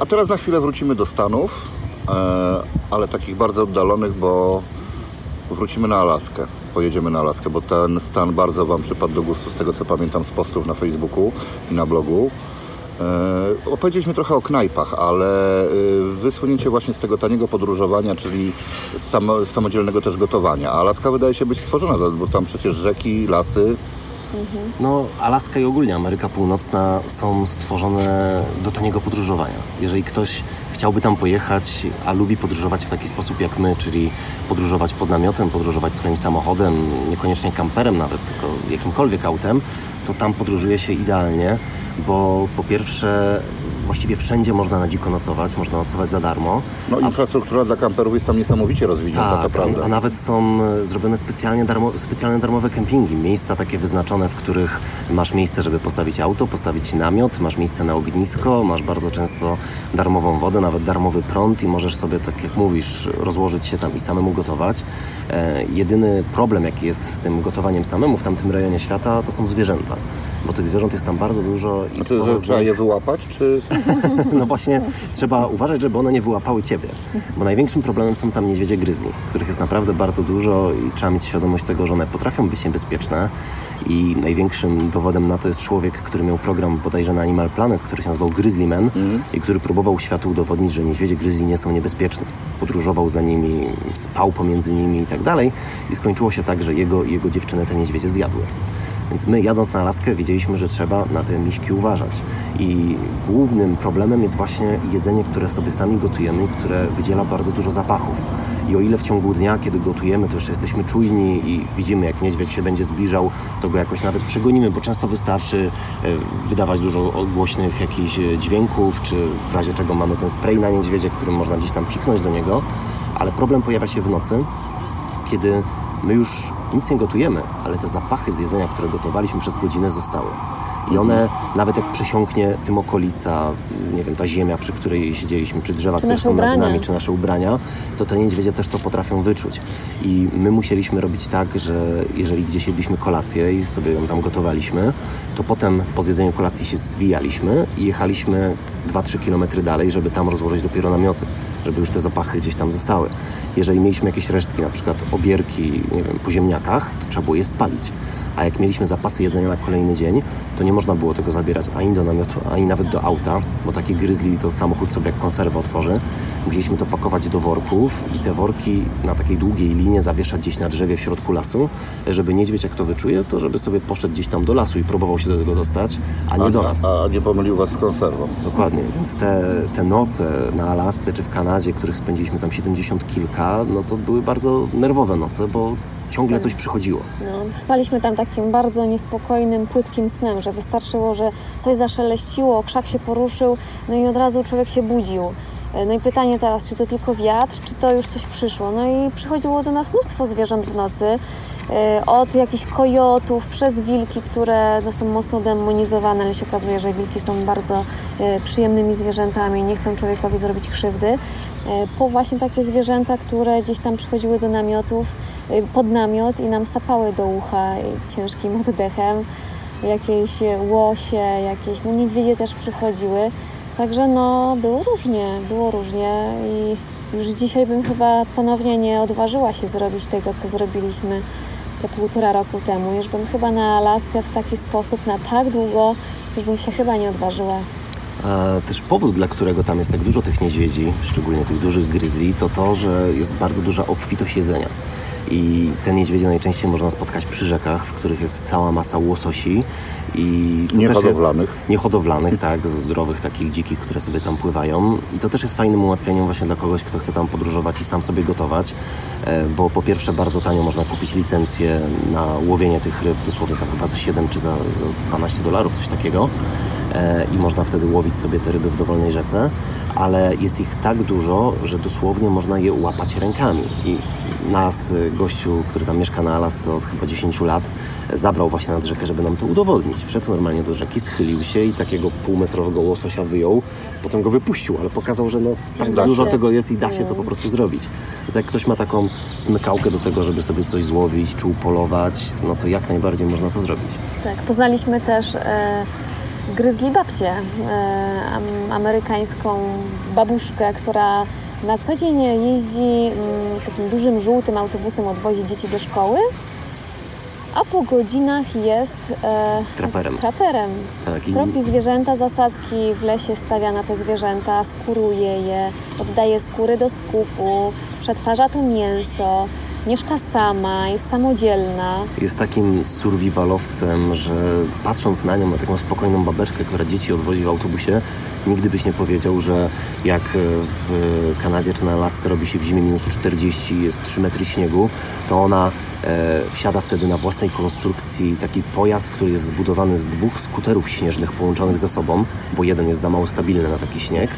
A teraz na chwilę wrócimy do Stanów, e, ale takich bardzo oddalonych, bo wrócimy na Alaskę. Pojedziemy na Alaskę, bo ten stan bardzo Wam przypadł do gustu, z tego co pamiętam z postów na Facebooku i na blogu. E, opowiedzieliśmy trochę o knajpach, ale e, wysłonięcie właśnie z tego taniego podróżowania, czyli samodzielnego też gotowania. Alaska wydaje się być stworzona, bo tam przecież rzeki, lasy. No, Alaska i ogólnie Ameryka Północna są stworzone do taniego podróżowania. Jeżeli ktoś chciałby tam pojechać, a lubi podróżować w taki sposób jak my, czyli podróżować pod namiotem, podróżować swoim samochodem, niekoniecznie kamperem nawet, tylko jakimkolwiek autem, to tam podróżuje się idealnie, bo po pierwsze właściwie wszędzie można na dziko nocować, można nocować za darmo. No, infrastruktura dla kamperów jest tam niesamowicie rozwinięta, to Tak, prawda. a, a nawet są e, zrobione specjalnie, darmo, specjalne darmowe kempingi, miejsca takie wyznaczone, w których masz miejsce, żeby postawić auto, postawić namiot, masz miejsce na ognisko, masz bardzo często darmową wodę, nawet darmowy prąd i możesz sobie, tak jak mówisz, rozłożyć się tam i samemu gotować. E, jedyny problem, jaki jest z tym gotowaniem samemu w tamtym rejonie świata, to są zwierzęta, bo tych zwierząt jest tam bardzo dużo i Znaczy, że trzeba je wyłapać, czy... no właśnie, trzeba uważać, żeby one nie wyłapały ciebie. Bo największym problemem są tam niedźwiedzie gryzli, których jest naprawdę bardzo dużo i trzeba mieć świadomość tego, że one potrafią być niebezpieczne. I największym dowodem na to jest człowiek, który miał program bodajże na Animal Planet, który się nazywał Grizzly Man i który próbował światu udowodnić, że niedźwiedzie gryzli nie są niebezpieczne. Podróżował za nimi, spał pomiędzy nimi i tak dalej. I skończyło się tak, że jego i jego dziewczynę te niedźwiedzie zjadły. Więc my jadąc na Alaskę wiedzieliśmy, że trzeba na te miśki uważać. I głównym problemem jest właśnie jedzenie, które sobie sami gotujemy które wydziela bardzo dużo zapachów. I o ile w ciągu dnia, kiedy gotujemy, to jeszcze jesteśmy czujni i widzimy, jak niedźwiedź się będzie zbliżał, to go jakoś nawet przegonimy, bo często wystarczy e, wydawać dużo głośnych jakichś e, dźwięków, czy w razie czego mamy ten spray na niedźwiedzie, którym można gdzieś tam psiknąć do niego. Ale problem pojawia się w nocy, kiedy my już nic nie gotujemy, ale te zapachy z jedzenia, które gotowaliśmy przez godzinę zostały. I one, nawet jak przesiąknie tym okolica, nie wiem, ta ziemia, przy której siedzieliśmy, czy drzewa, które nasze są nad ubrania. nami, czy nasze ubrania, to te niedźwiedzie też to potrafią wyczuć. I my musieliśmy robić tak, że jeżeli gdzieś jedliśmy kolację i sobie ją tam gotowaliśmy, to potem po zjedzeniu kolacji się zwijaliśmy i jechaliśmy 2-3 kilometry dalej, żeby tam rozłożyć dopiero namioty, żeby już te zapachy gdzieś tam zostały. Jeżeli mieliśmy jakieś resztki, na przykład obierki, nie wiem, po ziemniakach, to trzeba było je spalić. A jak mieliśmy zapasy jedzenia na kolejny dzień, to nie można było tego zabierać ani do namiotu, ani nawet do auta, bo taki gryzli to samochód sobie jak konserwę otworzy. Musieliśmy to pakować do worków i te worki na takiej długiej linie zawieszać gdzieś na drzewie w środku lasu, żeby niedźwiedź jak to wyczuje, to żeby sobie poszedł gdzieś tam do lasu i próbował się do tego dostać, a nie do nas. A, a nie pomylił was z konserwą. Dokładnie, więc te, te noce na Alasce czy w Kanadzie, których spędziliśmy tam 70 kilka, no to były bardzo nerwowe noce, bo ciągle coś przychodziło. No, spaliśmy tam takim bardzo niespokojnym, płytkim snem, że wystarczyło, że coś zaszeleściło, krzak się poruszył, no i od razu człowiek się budził. E, No i pytanie teraz, czy to tylko wiatr, czy to już coś przyszło? No i przychodziło do nas mnóstwo zwierząt w nocy, e, od jakichś kojotów, przez wilki, które no, są mocno demonizowane, ale się okazuje, że wilki są bardzo e, przyjemnymi zwierzętami, nie chcą człowiekowi zrobić krzywdy, po właśnie takie zwierzęta, które gdzieś tam przychodziły do namiotów, pod namiot i nam sapały do ucha ciężkim oddechem, jakieś łosie, jakieś, no niedźwiedzie też przychodziły, także no było różnie, było różnie i już dzisiaj bym chyba ponownie nie odważyła się zrobić tego, co zrobiliśmy te półtora roku temu. Już bym chyba na Alaskę w taki sposób na tak długo, już bym się chyba nie odważyła. A też powód, dla którego tam jest tak dużo tych niedźwiedzi, szczególnie tych dużych grizzly, to to, że jest bardzo duża obfitość jedzenia. I te niedźwiedzie najczęściej można spotkać przy rzekach, w których jest cała masa łososi. I to Niehodowlanych. Też jest niehodowlanych, tak, zdrowych, takich dzikich, które sobie tam pływają. I to też jest fajnym ułatwieniem właśnie dla kogoś, kto chce tam podróżować i sam sobie gotować, e, bo po pierwsze bardzo tanio można kupić licencję na łowienie tych ryb, dosłownie tam chyba za 7 czy za, za 12 dolarów, coś takiego. E, I można wtedy łowić sobie te ryby w dowolnej rzece, ale jest ich tak dużo, że dosłownie można je łapać rękami. I nas, y, gościu, który tam mieszka na Alasce od chyba 10 lat, zabrał właśnie nad rzekę, żeby nam to udowodnić. Wszedł normalnie do rzeki, schylił się i takiego półmetrowego łososia wyjął, potem go wypuścił, ale pokazał, że no tak Da się. dużo tego jest i da się to po prostu zrobić. Więc jak ktoś ma taką smykałkę do tego, żeby sobie coś złowić czy upolować, no to jak najbardziej można to zrobić. Tak, poznaliśmy też e, gryzli babcię, e, am- amerykańską babuszkę, która na co dzień jeździ mm, takim dużym żółtym autobusem, odwozi dzieci do szkoły, a po godzinach jest e, Traperem. traperem. Tak, i Tropi zwierzęta, zasadzki w lesie stawia na te zwierzęta, skóruje je, oddaje skóry do skupu, przetwarza to mięso, mieszka sama, jest samodzielna. jest takim survivalowcem, że patrząc na nią, na taką spokojną babeczkę, która dzieci odwozi w autobusie, nigdy byś nie powiedział, że jak w Kanadzie czy na Alasce robi się w zimie minus 40, jest 3 metry śniegu, to ona e, wsiada wtedy na własnej konstrukcji taki pojazd, który jest zbudowany z dwóch skuterów śnieżnych połączonych ze sobą, bo jeden jest za mało stabilny na taki śnieg.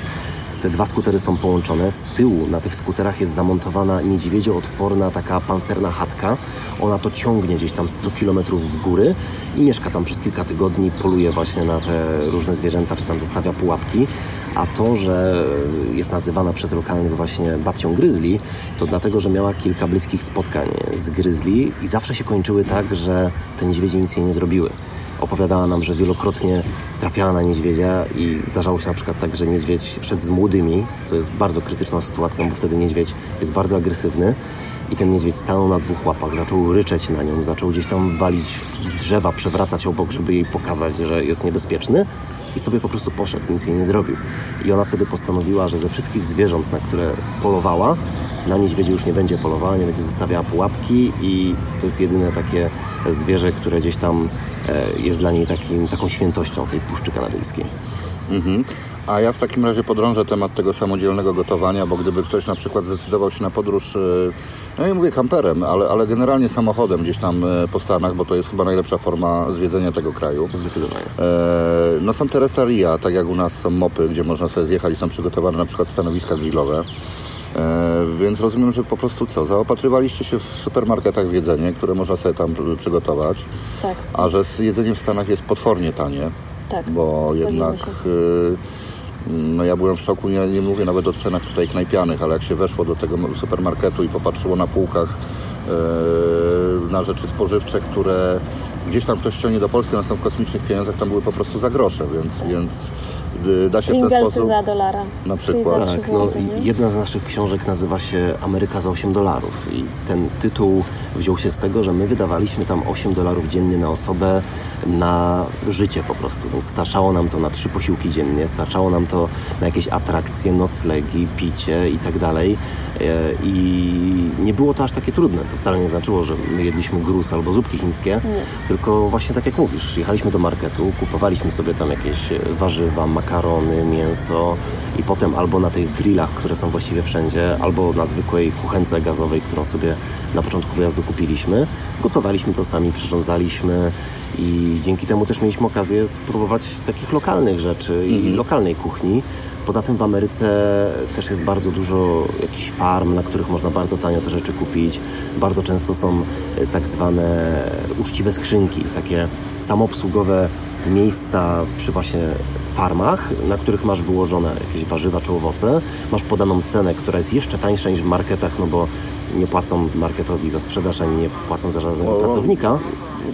Te dwa skutery są połączone. Z tyłu na tych skuterach jest zamontowana niedźwiedzioodporna taka pancerna chatka. Ona to ciągnie gdzieś tam 100 km w góry i mieszka tam przez kilka tygodni, poluje właśnie na te różne zwierzęta, czy tam zostawia pułapki. A to, że jest nazywana przez lokalnych właśnie babcią gryzli, to dlatego, że miała kilka bliskich spotkań z gryzli i zawsze się kończyły tak, że te niedźwiedzie nic jej nie zrobiły. Opowiadała nam, że wielokrotnie trafiała na niedźwiedzia i zdarzało się na przykład tak, że niedźwiedź szedł z młodymi, co jest bardzo krytyczną sytuacją, bo wtedy niedźwiedź jest bardzo agresywny i ten niedźwiedź stanął na dwóch łapach, zaczął ryczeć na nią, zaczął gdzieś tam walić w drzewa, przewracać obok, żeby jej pokazać, że jest niebezpieczny i sobie po prostu poszedł, nic jej nie zrobił. I ona wtedy postanowiła, że ze wszystkich zwierząt, na które polowała, na niedźwiedzie już nie będzie polowała, nie będzie zostawiała pułapki i to jest jedyne takie zwierzę, które gdzieś tam e, jest dla niej takim, taką świętością w tej Puszczy Kanadyjskiej. Mhm. A ja w takim razie podrążę temat tego samodzielnego gotowania, bo gdyby ktoś na przykład zdecydował się na podróż, y, no nie mówię kamperem, ale, ale generalnie samochodem gdzieś tam y, po Stanach, bo to jest chyba najlepsza forma zwiedzenia tego kraju. Zdecydowanie. E, No są te restaria, tak jak u nas są mopy, gdzie można sobie zjechać i są przygotowane na przykład stanowiska grillowe. E, Więc rozumiem, że po prostu co, zaopatrywaliście się w supermarketach w jedzenie, które można sobie tam pr- przygotować, Tak, a że z jedzeniem w Stanach jest potwornie tanie, tak. bo zgodzimy jednak się. No ja byłem w szoku, nie, nie mówię nawet o cenach tutaj knajpianych, ale jak się weszło do tego supermarketu i popatrzyło na półkach y, na rzeczy spożywcze, które gdzieś tam ktoś ściągnie do Polski, one są w kosmicznych pieniądzach, tam były po prostu za grosze, więc, więc da się w ten sposób... za dolara. Na przykład. za 3 Tak, no, nie? jedna z naszych książek nazywa się Ameryka za 8 dolarów i ten tytuł wziął się z tego, że my wydawaliśmy tam 8 dolarów dziennie na osobę na życie po prostu, więc starczało nam to na trzy posiłki dziennie, starczało nam to na jakieś atrakcje, noclegi, picie i tak dalej E, i nie było to aż takie trudne. To wcale nie znaczyło, że my jedliśmy gruz albo zupki chińskie, tylko właśnie tak jak mówisz, jechaliśmy do marketu, kupowaliśmy sobie tam jakieś warzywa, makarony, mięso i potem albo na tych grillach, które są właściwie wszędzie, albo na zwykłej kuchence gazowej, którą sobie na początku wyjazdu kupiliśmy, gotowaliśmy to sami, przyrządzaliśmy i dzięki temu też mieliśmy okazję spróbować takich lokalnych rzeczy i lokalnej kuchni. Poza tym w Ameryce też jest bardzo dużo jakichś farm, na których można bardzo tanio te rzeczy kupić. Bardzo często są e, tak zwane uczciwe skrzynki, takie samoobsługowe miejsca przy właśnie farmach, na których masz wyłożone jakieś warzywa czy owoce. Masz podaną cenę, która jest jeszcze tańsza niż w marketach, no bo nie płacą marketowi za sprzedaż, ani nie płacą za żadnego O, pracownika.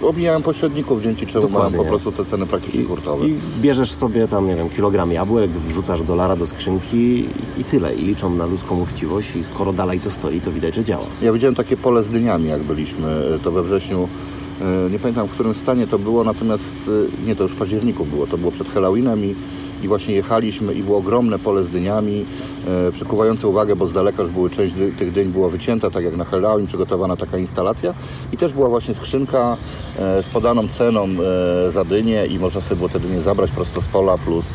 Omijałem pośredników, dzięki czemu mają Dokładnie. po prostu te ceny praktycznie hurtowe. I bierzesz sobie tam, nie wiem, kilogram jabłek, wrzucasz dolara do skrzynki i, i tyle. I liczą na ludzką uczciwość i skoro dalej to stoi, to widać, że działa. Ja widziałem takie pole z dyniami, jak byliśmy, to we wrześniu. E, Nie pamiętam, w którym stanie to było, natomiast e, nie, to już w październiku było. To było przed Halloweenem i, i właśnie jechaliśmy i było ogromne pole z dyniami, e, przykuwające uwagę, bo z daleka już były część dy, tych dyń była wycięta, tak jak na Halloween, przygotowana taka instalacja i też była właśnie skrzynka e, z podaną ceną e, za dynię i można sobie było te dynie zabrać prosto z pola plus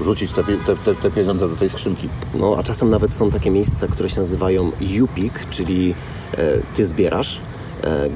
wrzucić te, te, te, pieniądze do tej skrzynki. No, a czasem nawet są takie miejsca, które się nazywają UPIK, czyli e, ty zbierasz,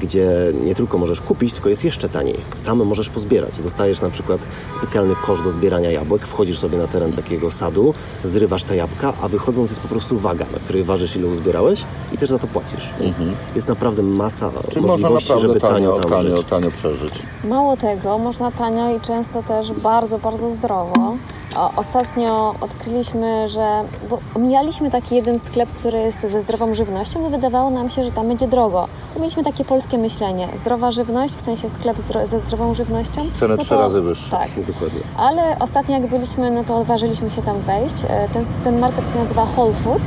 gdzie nie tylko możesz kupić, tylko jest jeszcze taniej. Sam możesz pozbierać. Dostajesz na przykład specjalny kosz do zbierania jabłek, wchodzisz sobie na teren takiego sadu, zrywasz te jabłka, a wychodząc jest po prostu waga, na której ważysz ile uzbierałeś i też za to płacisz. Więc jest naprawdę masa Czyli można możliwości, naprawdę żeby tanio tanio, tam tanio, tanio przeżyć. Mało tego, można tanio i często też bardzo, bardzo zdrowo O, ostatnio odkryliśmy, że bo omijaliśmy taki jeden sklep, który jest ze zdrową żywnością, bo wydawało nam się, że tam będzie drogo. To mieliśmy takie polskie myślenie. Zdrowa żywność, w sensie sklep zdro- ze zdrową żywnością. Ceny no trzy razy wyższe. Tak, Dokładnie. ale ostatnio jak byliśmy, no to odważyliśmy się tam wejść. E, Ten, ten market się nazywa Whole Foods.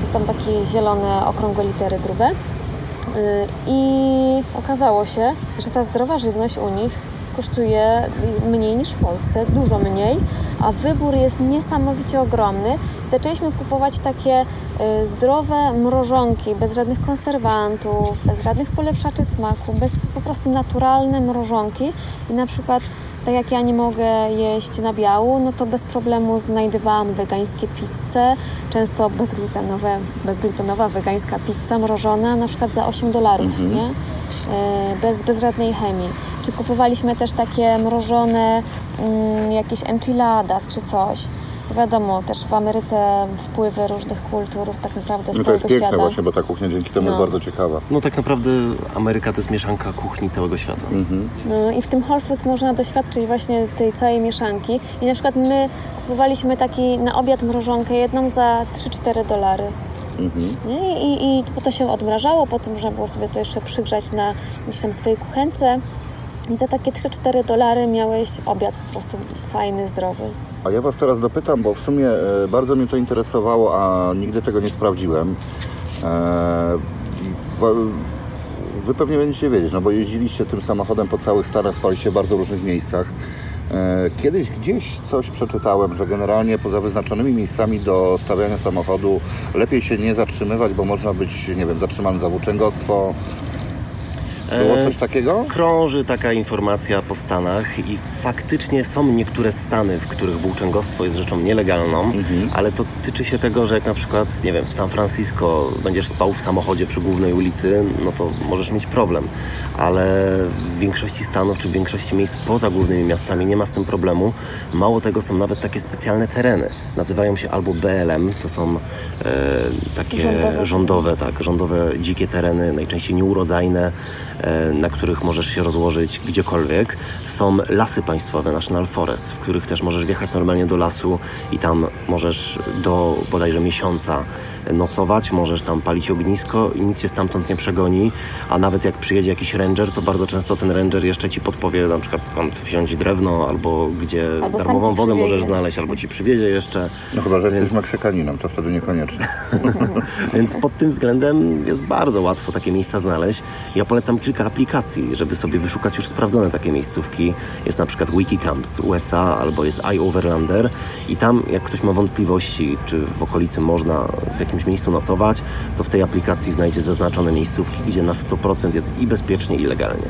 Jest tam takie zielone, okrągłe litery grube. Y, I okazało się, że ta zdrowa żywność u nich kosztuje mniej niż w Polsce, dużo mniej, a wybór jest niesamowicie ogromny. Zaczęliśmy kupować takie y, zdrowe mrożonki, bez żadnych konserwantów, bez żadnych polepszaczy smaku, bez po prostu naturalne mrożonki i na przykład tak jak ja nie mogę jeść nabiału, no to bez problemu znajdowałam wegańskie pizze, często bezglutenowe, bezglutenowa wegańska pizza mrożona na przykład za 8 dolarów, nie? E, Bez, bez żadnej chemii. Czy kupowaliśmy też takie mrożone mm, jakieś enchiladas czy coś. Wiadomo, też w Ameryce wpływy różnych kultur tak naprawdę z No to jest piękne świata. właśnie, bo ta kuchnia dzięki temu No. jest bardzo ciekawa. No tak naprawdę Ameryka to jest mieszanka kuchni całego świata. No i w tym Whole Foods można doświadczyć właśnie tej całej mieszanki. I na przykład my kupowaliśmy taki na obiad mrożonkę jedną za 3-4 dolary. Nie? I, I to się odmrażało, potem można było sobie to jeszcze przygrzać na gdzieś tam swojej kuchence. I za takie 3-4 dolary miałeś obiad po prostu fajny, zdrowy. A ja Was teraz dopytam, bo w sumie e, bardzo mnie to interesowało, a nigdy tego nie sprawdziłem. E, Wy pewnie będziecie wiedzieć, no bo jeździliście tym samochodem po całych Stanach, spaliście w bardzo różnych miejscach. E, Kiedyś gdzieś coś przeczytałem, że generalnie poza wyznaczonymi miejscami do stawiania samochodu lepiej się nie zatrzymywać, bo można być, nie wiem, zatrzymany za włóczęgostwo. Było E, coś takiego? Krąży taka informacja po Stanach i faktycznie są niektóre stany, w których włóczęgostwo jest rzeczą nielegalną, ale to tyczy się tego, że jak na przykład, nie wiem, w San Francisco będziesz spał w samochodzie przy głównej ulicy, no to możesz mieć problem, ale w większości stanów czy w większości miejsc poza głównymi miastami nie ma z tym problemu. Mało tego, są nawet takie specjalne tereny. Nazywają się albo BLM, to są e, takie Rządowe. rządowe, tak, rządowe dzikie tereny, najczęściej nieurodzajne, na których możesz się rozłożyć gdziekolwiek. Są lasy państwowe, National Forest, w których też możesz wjechać normalnie do lasu i tam możesz do bodajże miesiąca nocować, możesz tam palić ognisko i nikt cię stamtąd nie przegoni, a nawet jak przyjedzie jakiś ranger, to bardzo często ten ranger jeszcze ci podpowie na przykład skąd wziąć drewno, albo gdzie Albo darmową wodę przywiezie. możesz znaleźć, albo ci przywiezie jeszcze. No chyba, że Więc- jesteś Meksykaninem, to wtedy niekoniecznie. Więc pod tym względem jest bardzo łatwo takie miejsca znaleźć. Ja polecam kilka aplikacji, żeby sobie wyszukać już sprawdzone takie miejscówki. Jest na przykład Wikicamps USA albo jest iOverlander i tam jak ktoś ma wątpliwości, czy w okolicy można w jakimś miejscu nocować, to w tej aplikacji znajdzie zaznaczone miejscówki, gdzie na 100% jest i bezpiecznie, i legalnie.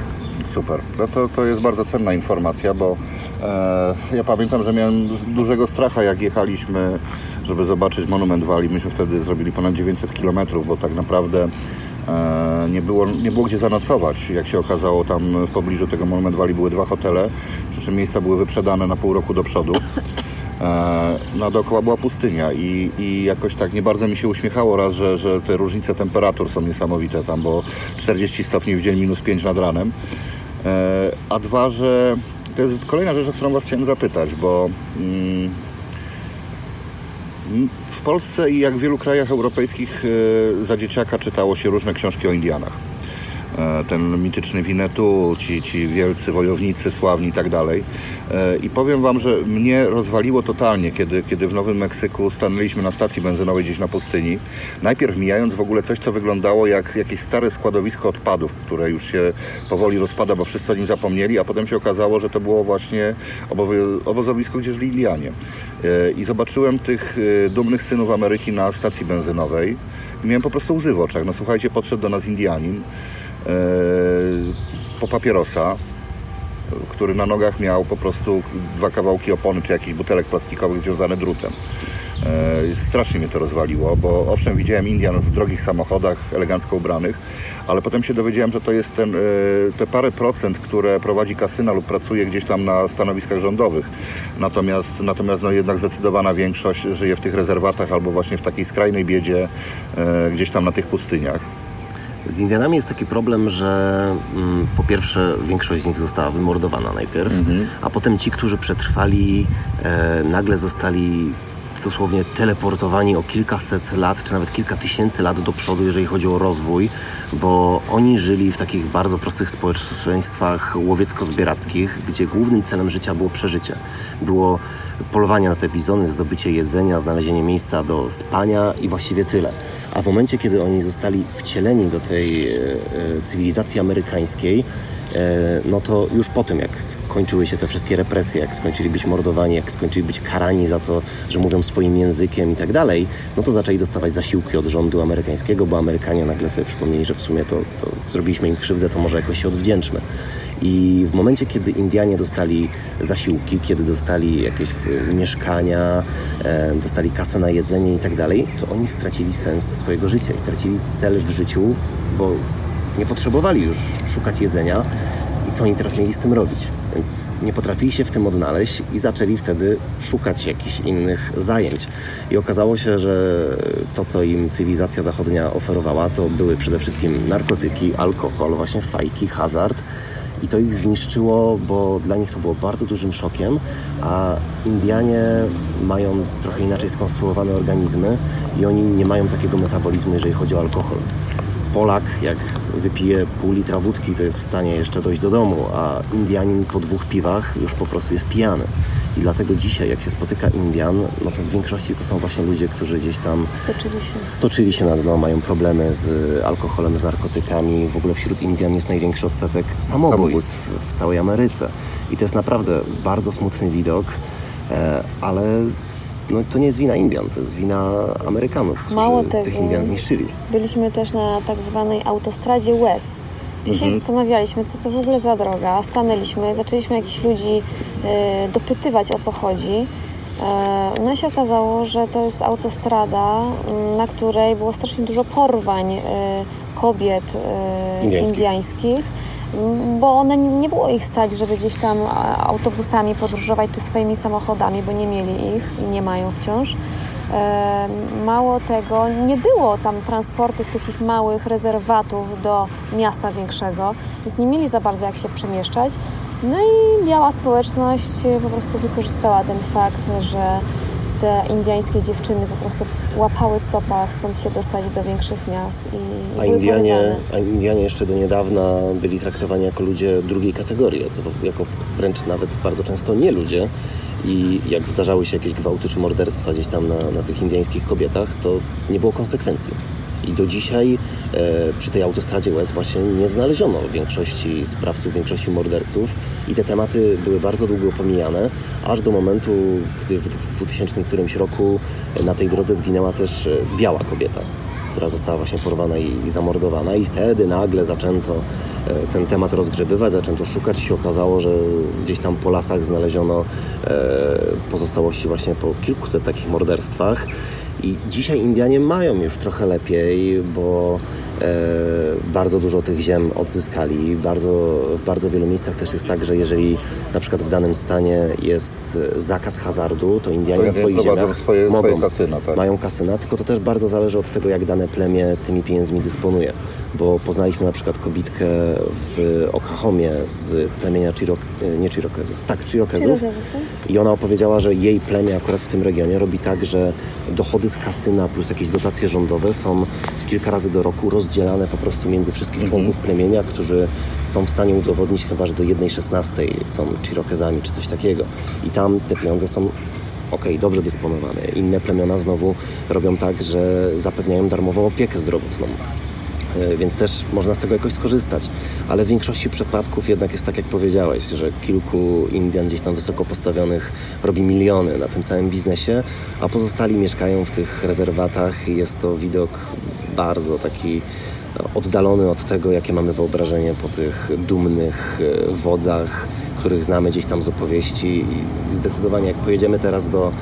Super. No to, to jest bardzo cenna informacja, bo e, ja pamiętam, że miałem dużego stracha, jak jechaliśmy, żeby zobaczyć Monument Valley. Myśmy wtedy zrobili ponad 900 km, bo tak naprawdę nie, było, nie było gdzie zanocować. Jak się okazało, tam w pobliżu tego Monument Valley były dwa hotele, przy czym miejsca były wyprzedane na pół roku do przodu. E, No dookoła była pustynia i, i jakoś tak nie bardzo mi się uśmiechało raz, że, że te różnice temperatur są niesamowite tam, bo 40 stopni w dzień, minus 5 nad ranem. E, A dwa, że to jest kolejna rzecz, o którą Was chciałem zapytać, bo mm, w Polsce i jak w wielu krajach europejskich e, za dzieciaka czytało się różne książki o Indianach. E, Ten mityczny Winnetu, ci, ci wielcy wojownicy, sławni i tak dalej. E, I powiem Wam, że mnie rozwaliło totalnie, kiedy, kiedy w Nowym Meksyku stanęliśmy na stacji benzynowej gdzieś na pustyni. Najpierw mijając w ogóle coś, co wyglądało jak jakieś stare składowisko odpadów, które już się powoli rozpada, bo wszyscy o nim zapomnieli, a potem się okazało, że to było właśnie obozowisko, gdzie żyli Indianie. E, I zobaczyłem tych dumnych synów Ameryki na stacji benzynowej i miałem po prostu łzy w oczach. No słuchajcie, podszedł do nas Indianin po papierosa, który na nogach miał po prostu dwa kawałki opony czy jakichś butelek plastikowych związane drutem. E, Strasznie mnie to rozwaliło, bo owszem widziałem Indian w drogich samochodach, elegancko ubranych, ale potem się dowiedziałem, że to jest ten, e, te parę procent, które prowadzi kasyna lub pracuje gdzieś tam na stanowiskach rządowych. Natomiast, natomiast no jednak zdecydowana większość żyje w tych rezerwatach albo właśnie w takiej skrajnej biedzie, e, gdzieś tam na tych pustyniach. Z Indianami jest taki problem, że mm, po pierwsze większość z nich została wymordowana najpierw, a potem ci, którzy przetrwali, e, nagle zostali dosłownie teleportowani o kilkaset lat, czy nawet kilka tysięcy lat do przodu, jeżeli chodzi o rozwój, bo oni żyli w takich bardzo prostych społeczeństwach łowiecko-zbierackich, gdzie głównym celem życia było przeżycie. Było polowanie na te bizony, zdobycie jedzenia, znalezienie miejsca do spania i właściwie tyle. A w momencie, kiedy oni zostali wcieleni do tej e, e, cywilizacji amerykańskiej, no to już po tym, jak skończyły się te wszystkie represje, jak skończyli być mordowani, jak skończyli być karani za to, że mówią swoim językiem i tak dalej, no to zaczęli dostawać zasiłki od rządu amerykańskiego, bo Amerykanie nagle sobie przypomnieli, że w sumie to, to zrobiliśmy im krzywdę, to może jakoś się odwdzięczmy. I w momencie, kiedy Indianie dostali zasiłki, kiedy dostali jakieś e, mieszkania, e, dostali kasę na jedzenie i tak dalej, to oni stracili sens swojego życia i stracili cel w życiu, bo nie potrzebowali już szukać jedzenia i co oni teraz mieli z tym robić. Więc nie potrafili się w tym odnaleźć i zaczęli wtedy szukać jakichś innych zajęć. I okazało się, że to, co im cywilizacja zachodnia oferowała, to były przede wszystkim narkotyki, alkohol, właśnie fajki, hazard. I to ich zniszczyło, bo dla nich to było bardzo dużym szokiem, a Indianie mają trochę inaczej skonstruowane organizmy i oni nie mają takiego metabolizmu, jeżeli chodzi o alkohol. Polak, jak wypije pół litra wódki, to jest w stanie jeszcze dojść do domu, a Indianin po dwóch piwach już po prostu jest pijany. I dlatego dzisiaj, jak się spotyka Indian, no to w większości to są właśnie ludzie, którzy gdzieś tam Stoczyli się. stoczyli się na dno, mają problemy z alkoholem, z narkotykami. W ogóle wśród Indian jest największy odsetek samobójstw w całej Ameryce. I to jest naprawdę bardzo smutny widok, e, ale no, to nie jest wina Indian, to jest wina Amerykanów, którzy Mało tych tego. Indian zniszczyli. Byliśmy też na tak zwanej autostradzie West. I się zastanawialiśmy, co to w ogóle za droga. Stanęliśmy, zaczęliśmy jakichś ludzi e, dopytywać, o co chodzi. E, no i się okazało, że to jest autostrada, na której było strasznie dużo porwań e, kobiet e, Indyjskich. Bo one nie było ich stać, żeby gdzieś tam autobusami podróżować czy swoimi samochodami, bo nie mieli ich i nie mają wciąż. Mało tego, nie było tam transportu z tych ich małych rezerwatów do miasta większego, więc nie mieli za bardzo jak się przemieszczać. No i biała społeczność po prostu wykorzystała ten fakt, że te indyjskie dziewczyny po prostu łapały stopa, chcąc się dostać do większych miast i, A Indianie, porywane. a Indianie jeszcze do niedawna byli traktowani jako ludzie drugiej kategorii, jako wręcz nawet bardzo często nie ludzie. I jak zdarzały się jakieś gwałty czy morderstwa gdzieś tam na, na tych indyjskich kobietach, to nie było konsekwencji. I do dzisiaj e, przy tej autostradzie West właśnie nie znaleziono większości sprawców, większości morderców. I te tematy były bardzo długo pomijane, aż do momentu, gdy w 2000 którymś roku e, na tej drodze zginęła też e, biała kobieta która została właśnie porwana i, zamordowana. I wtedy nagle zaczęto ten temat rozgrzebywać, zaczęto szukać. I się okazało, że gdzieś tam po lasach znaleziono pozostałości właśnie po kilkuset takich morderstwach i dzisiaj Indianie mają już trochę lepiej, bo bardzo dużo tych ziem odzyskali. Bardzo, w bardzo wielu miejscach też jest tak, że jeżeli na przykład w danym stanie jest e, zakaz hazardu, to Indianie na swoich ziemiach swoje- mogą, swoje kasyna, tak. mają kasyna, tylko to też bardzo zależy od tego, jak dane plemię tymi pieniędzmi dysponuje. Bo poznaliśmy na przykład kobitkę w Oklahomie z plemienia Chirok, nie Chirokezów, tak, Chirokezów. I ona opowiedziała, że jej plemię akurat w tym regionie robi tak, że dochody z kasyna plus jakieś dotacje rządowe są kilka razy do roku rozdzielane po prostu między wszystkich członków plemienia, którzy są w stanie udowodnić chyba, że do 1,16 są Chirokezami czy coś takiego. I tam te pieniądze są okej, dobrze dysponowane. Inne plemiona znowu robią tak, że zapewniają darmową opiekę zdrowotną. E, Więc też można z tego jakoś skorzystać. Ale w większości przypadków jednak jest tak, jak powiedziałeś, że kilku Indian gdzieś tam wysoko postawionych robi miliony na tym całym biznesie, a pozostali mieszkają w tych rezerwatach i jest to widok bardzo taki no, oddalony od tego, jakie mamy wyobrażenie po tych dumnych e, wodzach, których znamy gdzieś tam z opowieści. I zdecydowanie, jak pojedziemy teraz do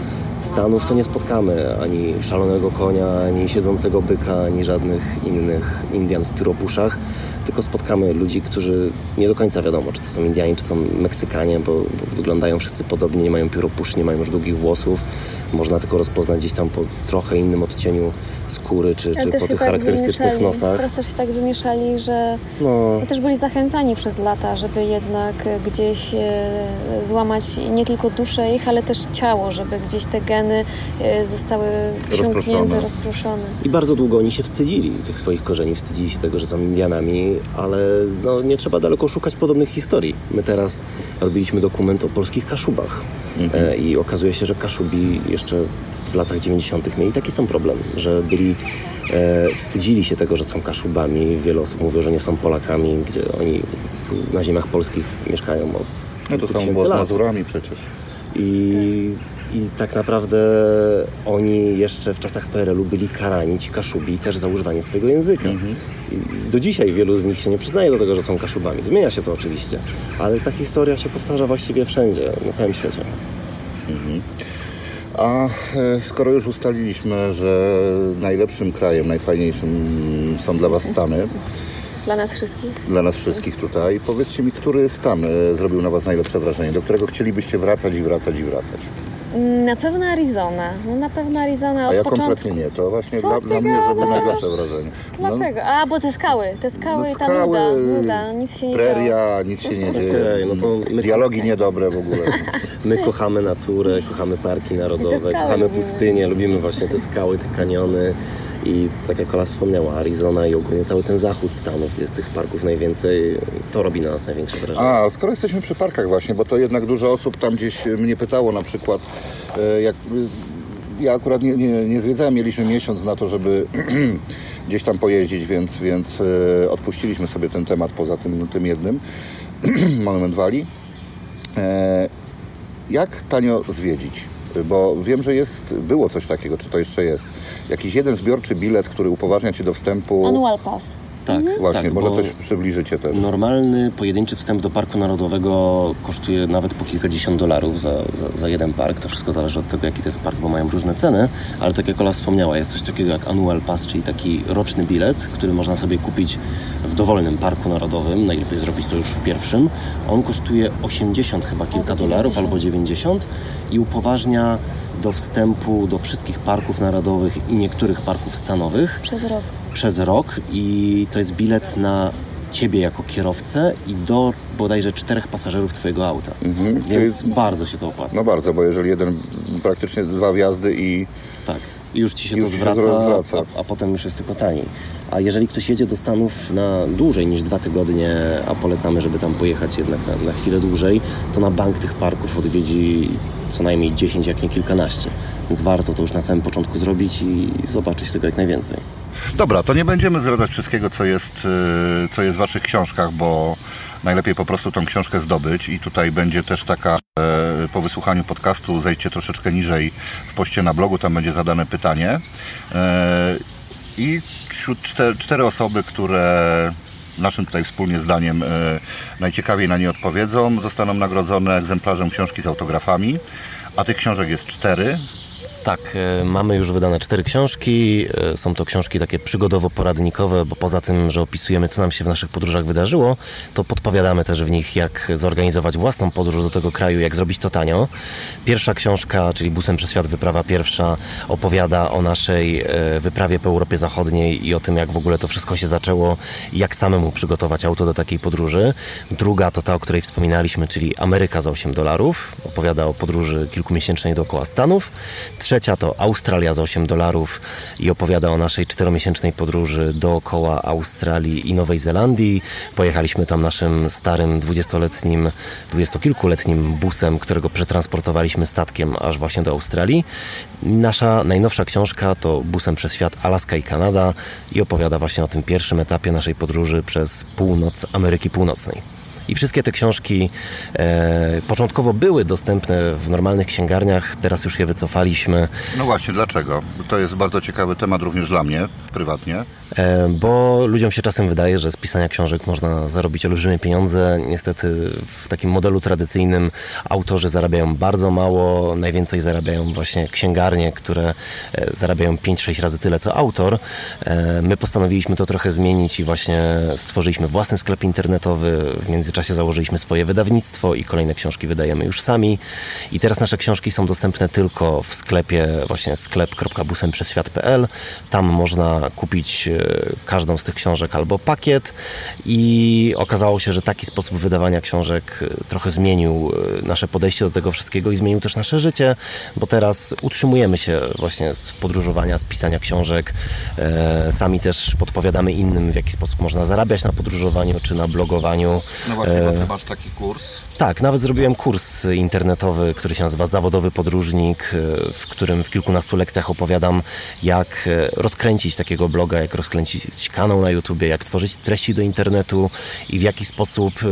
Stanów, to nie spotkamy ani szalonego konia, ani siedzącego byka, ani żadnych innych Indian w pióropuszach, tylko spotkamy ludzi, którzy nie do końca wiadomo, czy to są Indianie, czy to Meksykanie, bo, bo wyglądają wszyscy podobnie, nie mają pióropusz, nie mają już długich włosów. Można tylko rozpoznać gdzieś tam po trochę innym odcieniu skóry, czy, czy po tych tak charakterystycznych nosach. Teraz też się tak wymieszali, że No, też byli zachęcani przez lata, żeby jednak gdzieś e, złamać nie tylko duszę ich, ale też ciało, żeby gdzieś te geny e, zostały wsiąknięte, Rozproszone. I bardzo długo oni się wstydzili tych swoich korzeni, wstydzili się tego, że są Indianami, ale no, nie trzeba daleko szukać podobnych historii. My teraz robiliśmy dokument o polskich Kaszubach e, i okazuje się, że Kaszubi jeszcze w latach 90. mieli taki sam problem, że byli, e, wstydzili się tego, że są Kaszubami. Wiele osób mówiło, że nie są Polakami, gdzie oni na ziemiach polskich mieszkają od No to samo tysięcy było z. Mazurami przecież. I, I tak naprawdę oni jeszcze w czasach PRL-u byli karani, ci Kaszubi, też za używanie swojego języka. I do dzisiaj wielu z nich się nie przyznaje do tego, że są Kaszubami. Zmienia się to oczywiście, ale ta historia się powtarza właściwie wszędzie, na całym świecie. A e, skoro już ustaliliśmy, że najlepszym krajem, najfajniejszym są dla Was Stany, Dla nas wszystkich. dla nas wszystkich tutaj, powiedzcie mi, który stan e, zrobił na Was najlepsze wrażenie, do którego chcielibyście wracać i wracać i wracać? Na pewno Arizona. No na pewno Arizona A od ja początku. kompletnie nie. To właśnie Co dla, ty dla mnie zrobił gadasz? najlepsze wrażenie. No, Dlaczego? A, bo te skały. Te skały no i ta skały, nuda. Nuda, nic się nie działo. Preria, nic się nie dzieje. Okej, no to my- Dialogi niedobre w ogóle. My kochamy naturę, kochamy parki narodowe, skały kochamy lubimy. pustynie, lubimy właśnie te skały, te kaniony. I tak jak Ola wspomniała, Arizona i ogólnie cały ten zachód Stanów, jest tych parków najwięcej, to robi na nas największe wrażenie. A, skoro jesteśmy przy parkach właśnie, bo to jednak dużo osób tam gdzieś mnie pytało na przykład, e, jak... e, Ja akurat nie, nie, nie zwiedzałem, mieliśmy miesiąc na to, żeby gdzieś tam pojeździć, więc, więc e, odpuściliśmy sobie ten temat poza tym, tym jednym, Monument. E, jak tanio zwiedzić? Bo wiem, że jest, było coś takiego, czy to jeszcze jest. Jakiś jeden zbiorczy bilet, który upoważnia Cię do wstępu. Annual Pass. Tak, Właśnie, tak, może coś przybliżycie też. Normalny, pojedynczy wstęp do Parku Narodowego kosztuje nawet po kilkadziesiąt dolarów za, za, za jeden park. To wszystko zależy od tego, jaki to jest park, bo mają różne ceny. Ale tak jak Ola wspomniała, jest coś takiego jak Annual Pass, czyli taki roczny bilet, który można sobie kupić w dowolnym Parku Narodowym. Najlepiej zrobić to już w pierwszym. On kosztuje 80 chyba kilka Albo dolarów 90. albo 90 i upoważnia do wstępu do wszystkich parków narodowych i niektórych parków stanowych Przez rok. Przez rok i to jest bilet na ciebie jako kierowcę i do bodajże czterech pasażerów twojego auta. Więc bardzo się to opłaca. No bardzo, bo jeżeli jeden, praktycznie dwa wjazdy i Tak. Już ci się Już to ci się zwraca, to zwraca. A, a potem już jest tylko taniej. A jeżeli ktoś jedzie do Stanów na dłużej niż dwa tygodnie, a polecamy, żeby tam pojechać jednak na, na chwilę dłużej, to na bank tych parków odwiedzi co najmniej 10, jak nie kilkanaście. Więc warto to już na samym początku zrobić i zobaczyć tego jak najwięcej. Dobra, to nie będziemy zdradzać wszystkiego, co jest, y, co jest w Waszych książkach, bo najlepiej po prostu tą książkę zdobyć i tutaj będzie też taka, e, po wysłuchaniu podcastu zejdźcie troszeczkę niżej w poście na blogu, tam będzie zadane pytanie E, i wśród czter, cztery osoby, które naszym tutaj wspólnie zdaniem e, najciekawiej na nie odpowiedzą, zostaną nagrodzone egzemplarzem książki z autografami, a tych książek jest cztery. Tak, e, mamy już wydane cztery książki. E, Są to książki takie przygodowo-poradnikowe, bo poza tym, że opisujemy, co nam się w naszych podróżach wydarzyło, to podpowiadamy też w nich, jak zorganizować własną podróż do tego kraju, jak zrobić to tanio. Pierwsza książka, czyli Busem przez świat, wyprawa pierwsza, opowiada o naszej e, wyprawie po Europie Zachodniej i o tym, jak w ogóle to wszystko się zaczęło jak samemu przygotować auto do takiej podróży. Druga to ta, o której wspominaliśmy, czyli Ameryka za 8 dolarów. Opowiada o podróży kilkumiesięcznej dookoła Stanów. Trzecia to Australia za 8 dolarów i opowiada o naszej czteromiesięcznej podróży dookoła Australii i Nowej Zelandii. Pojechaliśmy tam naszym starym dwudziestoletnim, dwudziestokilkuletnim busem, którego przetransportowaliśmy statkiem aż właśnie do Australii. Nasza najnowsza książka to Busem przez świat Alaska i Kanada i opowiada właśnie o tym pierwszym etapie naszej podróży przez północ Ameryki Północnej. I wszystkie te książki e, początkowo były dostępne w normalnych księgarniach, teraz już je wycofaliśmy, No właśnie, dlaczego? To jest bardzo ciekawy temat również dla mnie, prywatnie. e, bo ludziom się czasem wydaje, że z pisania książek można zarobić olbrzymie pieniądze. Niestety w takim modelu tradycyjnym autorzy zarabiają bardzo mało, najwięcej zarabiają właśnie księgarnie, które e, zarabiają 5-6 razy tyle co autor. E, my postanowiliśmy to trochę zmienić i właśnie stworzyliśmy własny sklep internetowy. W międzyczasie międzyczasie założyliśmy swoje wydawnictwo i kolejne książki wydajemy już sami. I teraz nasze książki są dostępne tylko w sklepie, właśnie sklep.busemprzesświat.pl. Tam można kupić e, każdą z tych książek albo pakiet i okazało się, że taki sposób wydawania książek e, trochę zmienił e, nasze podejście do tego wszystkiego i zmienił też nasze życie, bo teraz utrzymujemy się właśnie z podróżowania, z pisania książek. Sami też podpowiadamy innym, w jaki sposób można zarabiać na podróżowaniu czy na blogowaniu. No właśnie, bo ty masz taki kurs. tak, nawet zrobiłem kurs internetowy, który się nazywa Zawodowy Podróżnik, e, w którym w kilkunastu lekcjach opowiadam, jak e, rozkręcić takiego bloga, jak rozkręcić kanał na YouTubie, jak tworzyć treści do internetu i w jaki sposób e,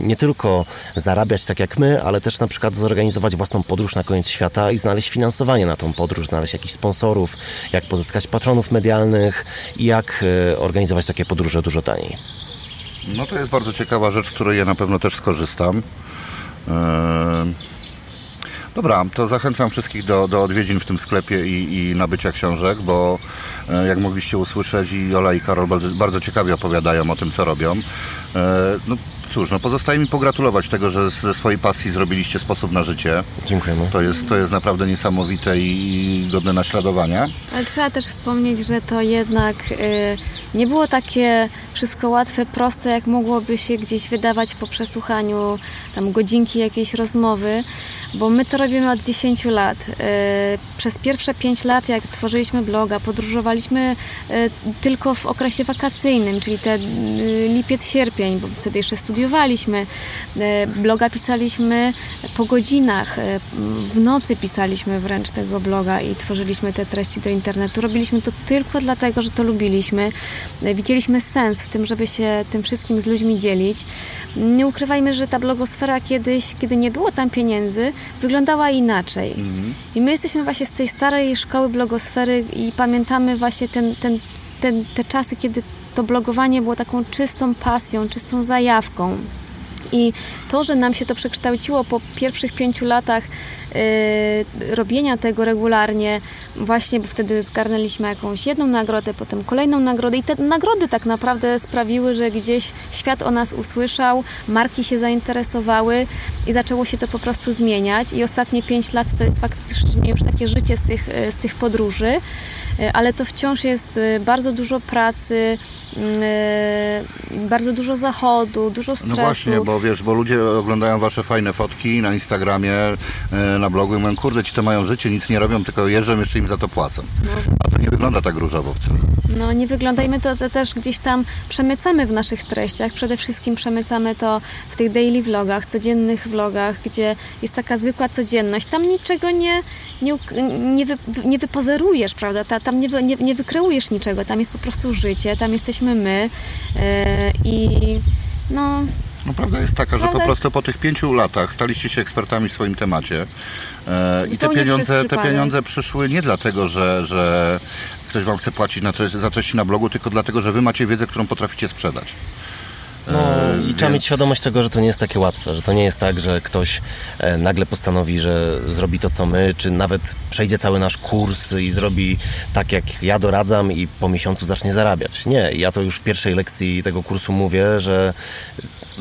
nie tylko zarabiać tak jak my, ale też na przykład zorganizować własną podróż na koniec świata i znaleźć finansowanie na tą podróż, znaleźć jakichś sponsorów, jak pozyskać patronów medialnych i jak organizować takie podróże dużo taniej. No to jest bardzo ciekawa rzecz, z której ja na pewno też skorzystam. Ehm, Dobra, to zachęcam wszystkich do, do odwiedzin w tym sklepie i, i nabycia książek, bo e, jak mogliście usłyszeć i Ola i Karol bardzo, bardzo ciekawie opowiadają o tym, co robią. E, No cóż, no pozostaje mi pogratulować tego, że ze swojej pasji zrobiliście sposób na życie. Dziękujemy. To jest, to jest naprawdę niesamowite i, godne naśladowania. Ale trzeba też wspomnieć, że to jednak y, nie było takie wszystko łatwe, proste, jak mogłoby się gdzieś wydawać po przesłuchaniu tam godzinki jakiejś rozmowy, bo my to robimy od 10 lat. Y, przez pierwsze 5 lat, jak tworzyliśmy bloga, podróżowaliśmy y, tylko w okresie wakacyjnym, czyli te y, lipiec, sierpień, bo wtedy jeszcze studiowaliśmy. Bloga pisaliśmy po godzinach, w nocy pisaliśmy wręcz tego bloga i tworzyliśmy te treści do internetu. Robiliśmy to tylko dlatego, że to lubiliśmy. Widzieliśmy sens w tym, żeby się tym wszystkim z ludźmi dzielić. Nie ukrywajmy, że ta blogosfera kiedyś, kiedy nie było tam pieniędzy, wyglądała inaczej. I my jesteśmy właśnie z tej starej szkoły blogosfery i pamiętamy właśnie ten, ten, ten, te czasy, kiedy to blogowanie było taką czystą pasją, czystą zajawką. I to, że nam się to przekształciło po pierwszych pięciu latach robienia tego regularnie, właśnie, bo wtedy zgarnęliśmy jakąś jedną nagrodę, potem kolejną nagrodę i te nagrody tak naprawdę sprawiły, że gdzieś świat o nas usłyszał, marki się zainteresowały i zaczęło się to po prostu zmieniać i ostatnie pięć lat to jest faktycznie już takie życie z tych, z tych podróży, yy, ale to wciąż jest yy, bardzo dużo pracy, bardzo dużo zachodu, dużo stresu. No właśnie, bo wiesz, bo ludzie oglądają wasze fajne fotki na Instagramie, na blogu i mówią, kurde, ci to mają życie, nic nie robią, tylko jeżdżą, jeszcze im za to płacą. A to nie wygląda tak różowo wcale. No nie wyglądajmy to, to też gdzieś tam przemycamy w naszych treściach. Przede wszystkim przemycamy to w tych daily vlogach, codziennych vlogach, gdzie jest taka zwykła codzienność. Tam niczego nie, nie, nie, wy, nie wypozerujesz, prawda? Ta, tam nie, nie, nie wykreujesz niczego. Tam jest po prostu życie, tam jesteśmy my yy, i no No prawda jest taka, że po prostu po tych pięciu latach staliście się ekspertami w swoim temacie e, i te pieniądze, te pieniądze przyszły nie dlatego, że, że ktoś wam chce płacić na treść, za treści na blogu, tylko dlatego, że wy macie wiedzę, którą potraficie sprzedać. No E, i trzeba więc- mieć świadomość tego, że to nie jest takie łatwe, że to nie jest tak, że ktoś e, nagle postanowi, że zrobi to co my, czy nawet przejdzie cały nasz kurs i zrobi tak jak ja doradzam i po miesiącu zacznie zarabiać. Nie, ja to już w pierwszej lekcji tego kursu mówię, że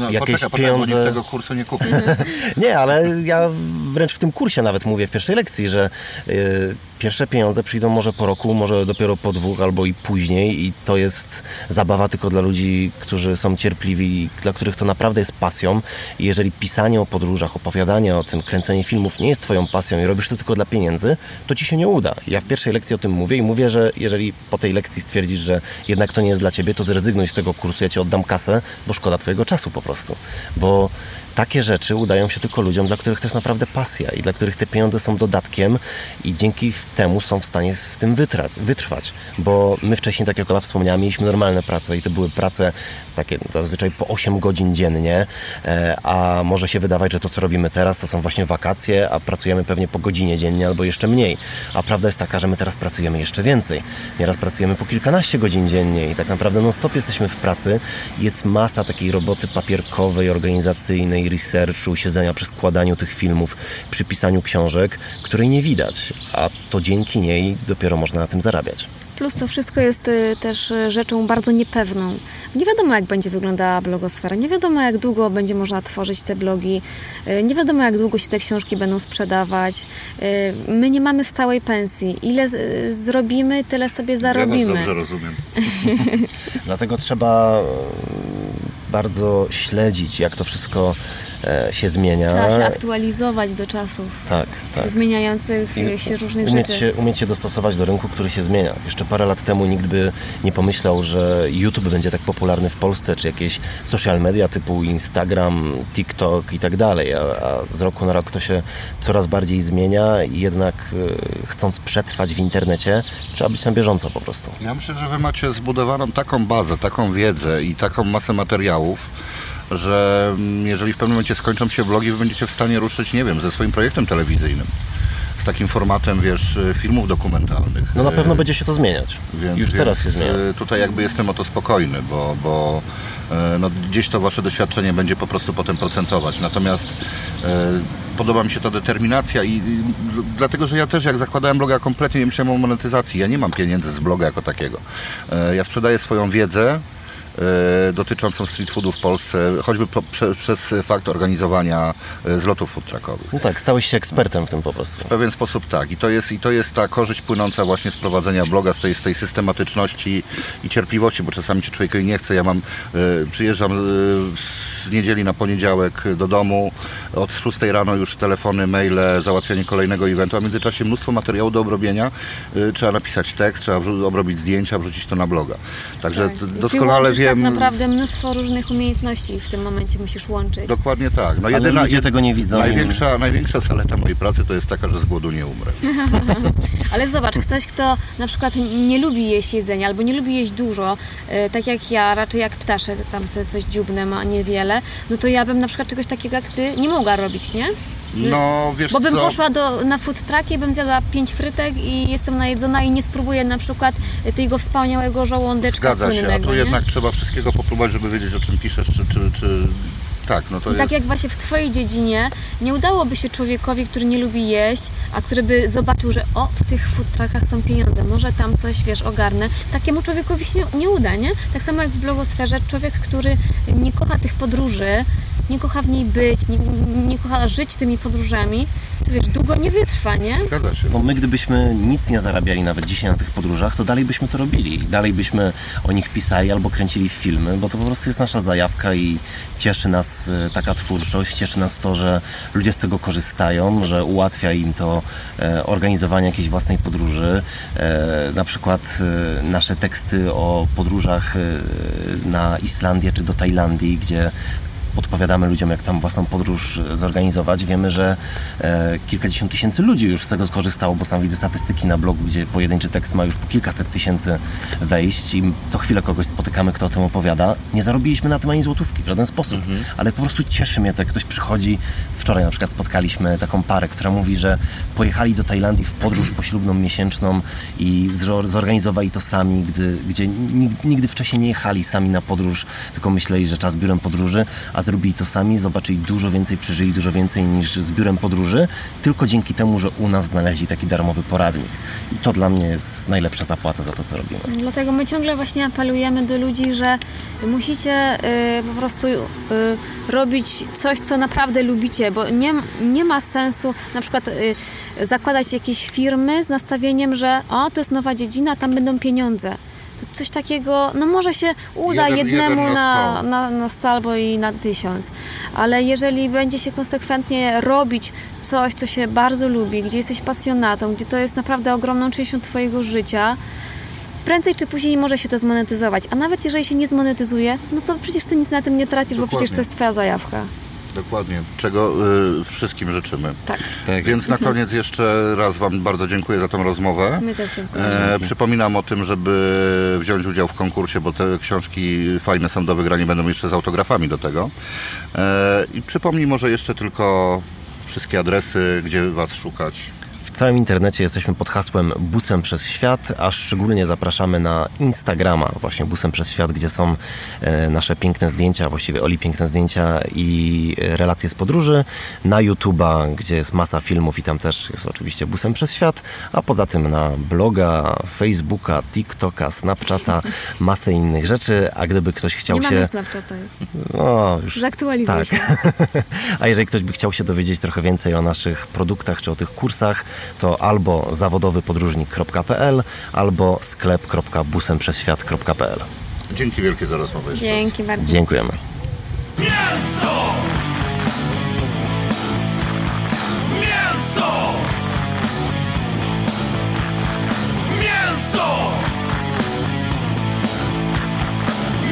No, jakieś bo pieniądze... nikt tego kursu nie kupi. Nie, ale ja wręcz w tym kursie nawet mówię w pierwszej lekcji, że y, pierwsze pieniądze przyjdą może po roku, może dopiero po dwóch albo i później i to jest zabawa tylko dla ludzi, którzy są cierpliwi, dla których to naprawdę jest pasją i jeżeli pisanie o podróżach, opowiadanie o tym, kręcenie filmów nie jest twoją pasją i robisz to tylko dla pieniędzy, to ci się nie uda. Ja w pierwszej lekcji o tym mówię i mówię, że jeżeli po tej lekcji stwierdzisz, że jednak to nie jest dla ciebie, to zrezygnuj z tego kursu, ja ci oddam kasę, bo szkoda twojego czasu po prostu. Bo takie rzeczy udają się tylko ludziom, dla których to jest naprawdę pasja i dla których te pieniądze są dodatkiem i dzięki temu są w stanie w tym wytrać, wytrwać. Bo my wcześniej, tak jak Ola wspomniała, mieliśmy normalne prace i to były prace takie zazwyczaj po 8 godzin dziennie, e, a może się wydawać, że to, co robimy teraz, to są właśnie wakacje, a pracujemy pewnie po godzinie dziennie albo jeszcze mniej. A prawda jest taka, że my teraz pracujemy jeszcze więcej. Nieraz pracujemy po kilkanaście godzin dziennie i tak naprawdę non-stop jesteśmy w pracy. Jest masa takiej roboty papierkowej, organizacyjnej, researchu, siedzenia przy składaniu tych filmów, przy pisaniu książek, której nie widać, a to dzięki niej dopiero można na tym zarabiać. plus to wszystko jest y, też y, rzeczą bardzo niepewną. Nie wiadomo, jak będzie wyglądała blogosfera, nie wiadomo, jak długo będzie można tworzyć te blogi, y, nie wiadomo, jak długo się te książki będą sprzedawać. My nie mamy stałej pensji. Ile zrobimy, tyle sobie Ja zarobimy. was dobrze rozumiem. Dlatego trzeba bardzo śledzić, jak to wszystko się zmienia. Trzeba się aktualizować do czasów, Tak, tak. do zmieniających I się różnych umieć rzeczy. Się, umieć się dostosować do rynku, który się zmienia. Jeszcze parę lat temu nikt by nie pomyślał, że YouTube będzie tak popularny w Polsce, czy jakieś social media typu Instagram, TikTok i tak dalej. A, a z roku na rok to się coraz bardziej zmienia i jednak e, chcąc przetrwać w internecie, trzeba być na bieżąco po prostu. Ja myślę, że wy macie zbudowaną taką bazę, taką wiedzę i taką masę materiałów, że mm, jeżeli w pewnym momencie skończą się vlogi, wy będziecie w stanie ruszyć, nie wiem, ze swoim projektem telewizyjnym. Z takim formatem, wiesz, y, filmów dokumentalnych. No na Y, pewno będzie się to zmieniać. Więc, Już więc teraz się zmienia. y, Tutaj jakby jestem o to spokojny, bo, bo no, gdzieś to wasze doświadczenie będzie po prostu potem procentować. Natomiast y, podoba mi się ta determinacja i, i dlatego, że ja też jak zakładałem bloga kompletnie nie myślałem o monetyzacji. Ja nie mam pieniędzy z bloga jako takiego. Y, Ja sprzedaję swoją wiedzę dotyczącą street foodu w Polsce, choćby po, prze, przez fakt organizowania y, zlotów food truckowych. No tak, stałeś się ekspertem w tym po prostu. W pewien sposób tak. I to jest, i to jest ta korzyść płynąca właśnie z prowadzenia bloga, z tej, z tej systematyczności i cierpliwości, bo czasami się człowiekowi nie chce. Ja mam, e, przyjeżdżam e, z niedzieli na poniedziałek do domu, od 6 rano już telefony, maile, załatwianie kolejnego eventu, a w międzyczasie mnóstwo materiału do obrobienia. E, trzeba napisać tekst, trzeba obrobić zdjęcia, wrzucić to na bloga. Także Tak. doskonale łączysz wiem. tak naprawdę mnóstwo różnych umiejętności w tym momencie musisz łączyć. Dokładnie tak. No Ale ludzie tego nie widzą. Największa, największa zaleta mojej pracy to jest taka, że z głodu nie umrę. Ale zobacz, ktoś, kto na przykład nie lubi jeść jedzenia albo nie lubi jeść dużo, e, tak jak ja, raczej jak ptaszek, sam sobie coś dziubnę, ma niewiele, no to ja bym na przykład czegoś takiego jak ty nie mogła robić, nie? No, wiesz Bo bym co? poszła do, na food truck i bym zjadła pięć frytek i jestem najedzona i nie spróbuję na przykład tego wspaniałego żołądeczka Zgadza się, a słynnego, tu nie? jednak trzeba wszystkiego popróbować, żeby wiedzieć o czym piszesz, czy, czy, czy... tak, no to I jest... tak jak właśnie w Twojej dziedzinie nie udałoby się człowiekowi, który nie lubi jeść, a który by zobaczył, że o, w tych food truckach są pieniądze, może tam coś, wiesz, ogarnę. Takiemu człowiekowi się nie uda, nie? Tak samo jak w blogosferze, człowiek, który nie kocha tych podróży, nie kocha w niej być, nie, nie kocha żyć tymi podróżami, to wiesz, długo nie wytrwa, nie? Zgadza się. No my gdybyśmy nic nie zarabiali nawet dzisiaj na tych podróżach, to dalej byśmy to robili. Dalej byśmy o nich pisali albo kręcili filmy, bo to po prostu jest nasza zajawka i cieszy nas e, taka twórczość, cieszy nas to, że ludzie z tego korzystają, że ułatwia im to e, organizowanie jakiejś własnej podróży. E, na przykład nasze teksty o podróżach na Islandię czy do Tajlandii, gdzie podpowiadamy ludziom, jak tam własną podróż e, zorganizować. Wiemy, że e, kilkadziesiąt tysięcy ludzi już z tego skorzystało, bo sam widzę statystyki na blogu, gdzie pojedynczy tekst ma już po kilkaset tysięcy wejść i co chwilę kogoś spotykamy, kto o tym opowiada. Nie zarobiliśmy na tym ani złotówki w żaden sposób, ale po prostu cieszy mnie to, jak ktoś przychodzi. Wczoraj na przykład spotkaliśmy taką parę, która mówi, że pojechali do Tajlandii w podróż poślubną miesięczną i zorganizowali to sami, gdy, gdzie nigdy, wcześniej nie jechali sami na podróż, tylko myśleli, że czas biurem podróży, a zrobili to sami, zobaczyli dużo więcej, przeżyli dużo więcej niż z biurem podróży, tylko dzięki temu, że u nas znaleźli taki darmowy poradnik. I to dla mnie jest najlepsza zapłata za to, co robimy. Dlatego my ciągle właśnie apelujemy do ludzi, że musicie y, po prostu y, robić coś, co naprawdę lubicie, bo nie, nie ma sensu na przykład y, zakładać jakieś firmy z nastawieniem, że o, to jest nowa dziedzina, tam będą pieniądze. Coś takiego, no może się uda Jeden- jednemu jeden na na, na, na 100 albo i na tysiąc, ale jeżeli będzie się konsekwentnie robić coś, co się bardzo lubi, gdzie jesteś pasjonatą, gdzie to jest naprawdę ogromną częścią Twojego życia, prędzej czy później może się to zmonetyzować. A nawet jeżeli się nie zmonetyzuje, no to przecież ty nic na tym nie tracisz, bo Dokładnie. przecież to jest twoja zajawka. Dokładnie, czego y, wszystkim życzymy. Tak. Tak. Więc na koniec jeszcze raz Wam bardzo dziękuję za tą rozmowę. My też dziękujemy. E, przypominam o tym, żeby wziąć udział w konkursie, bo te książki fajne są do wygrania, będą jeszcze z autografami do tego. E, I przypomnij może jeszcze tylko wszystkie adresy, gdzie Was szukać. W całym internecie jesteśmy pod hasłem Busem przez Świat, a szczególnie zapraszamy na Instagrama, właśnie Busem przez Świat, gdzie są e, nasze piękne zdjęcia, właściwie Oli piękne zdjęcia i e, relacje z podróży, na YouTube'a, gdzie jest masa filmów i tam też jest oczywiście Busem przez Świat, a poza tym na bloga, Facebooka, TikToka, Snapchata, masę innych rzeczy, a gdyby ktoś chciał Nie się... mamy Snapchata. No, już Zaktualizuj tak. się. A jeżeli ktoś by chciał się dowiedzieć trochę więcej o naszych produktach czy o tych kursach, to albo zawodowypodróżnik.pl, albo sklep.busemprzezświat.pl. Dzięki wielkie za rozmowę. Jeszcze Dzięki bardzo. Dziękujemy. Mięso! Mięso! Mięso!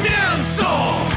Mięso!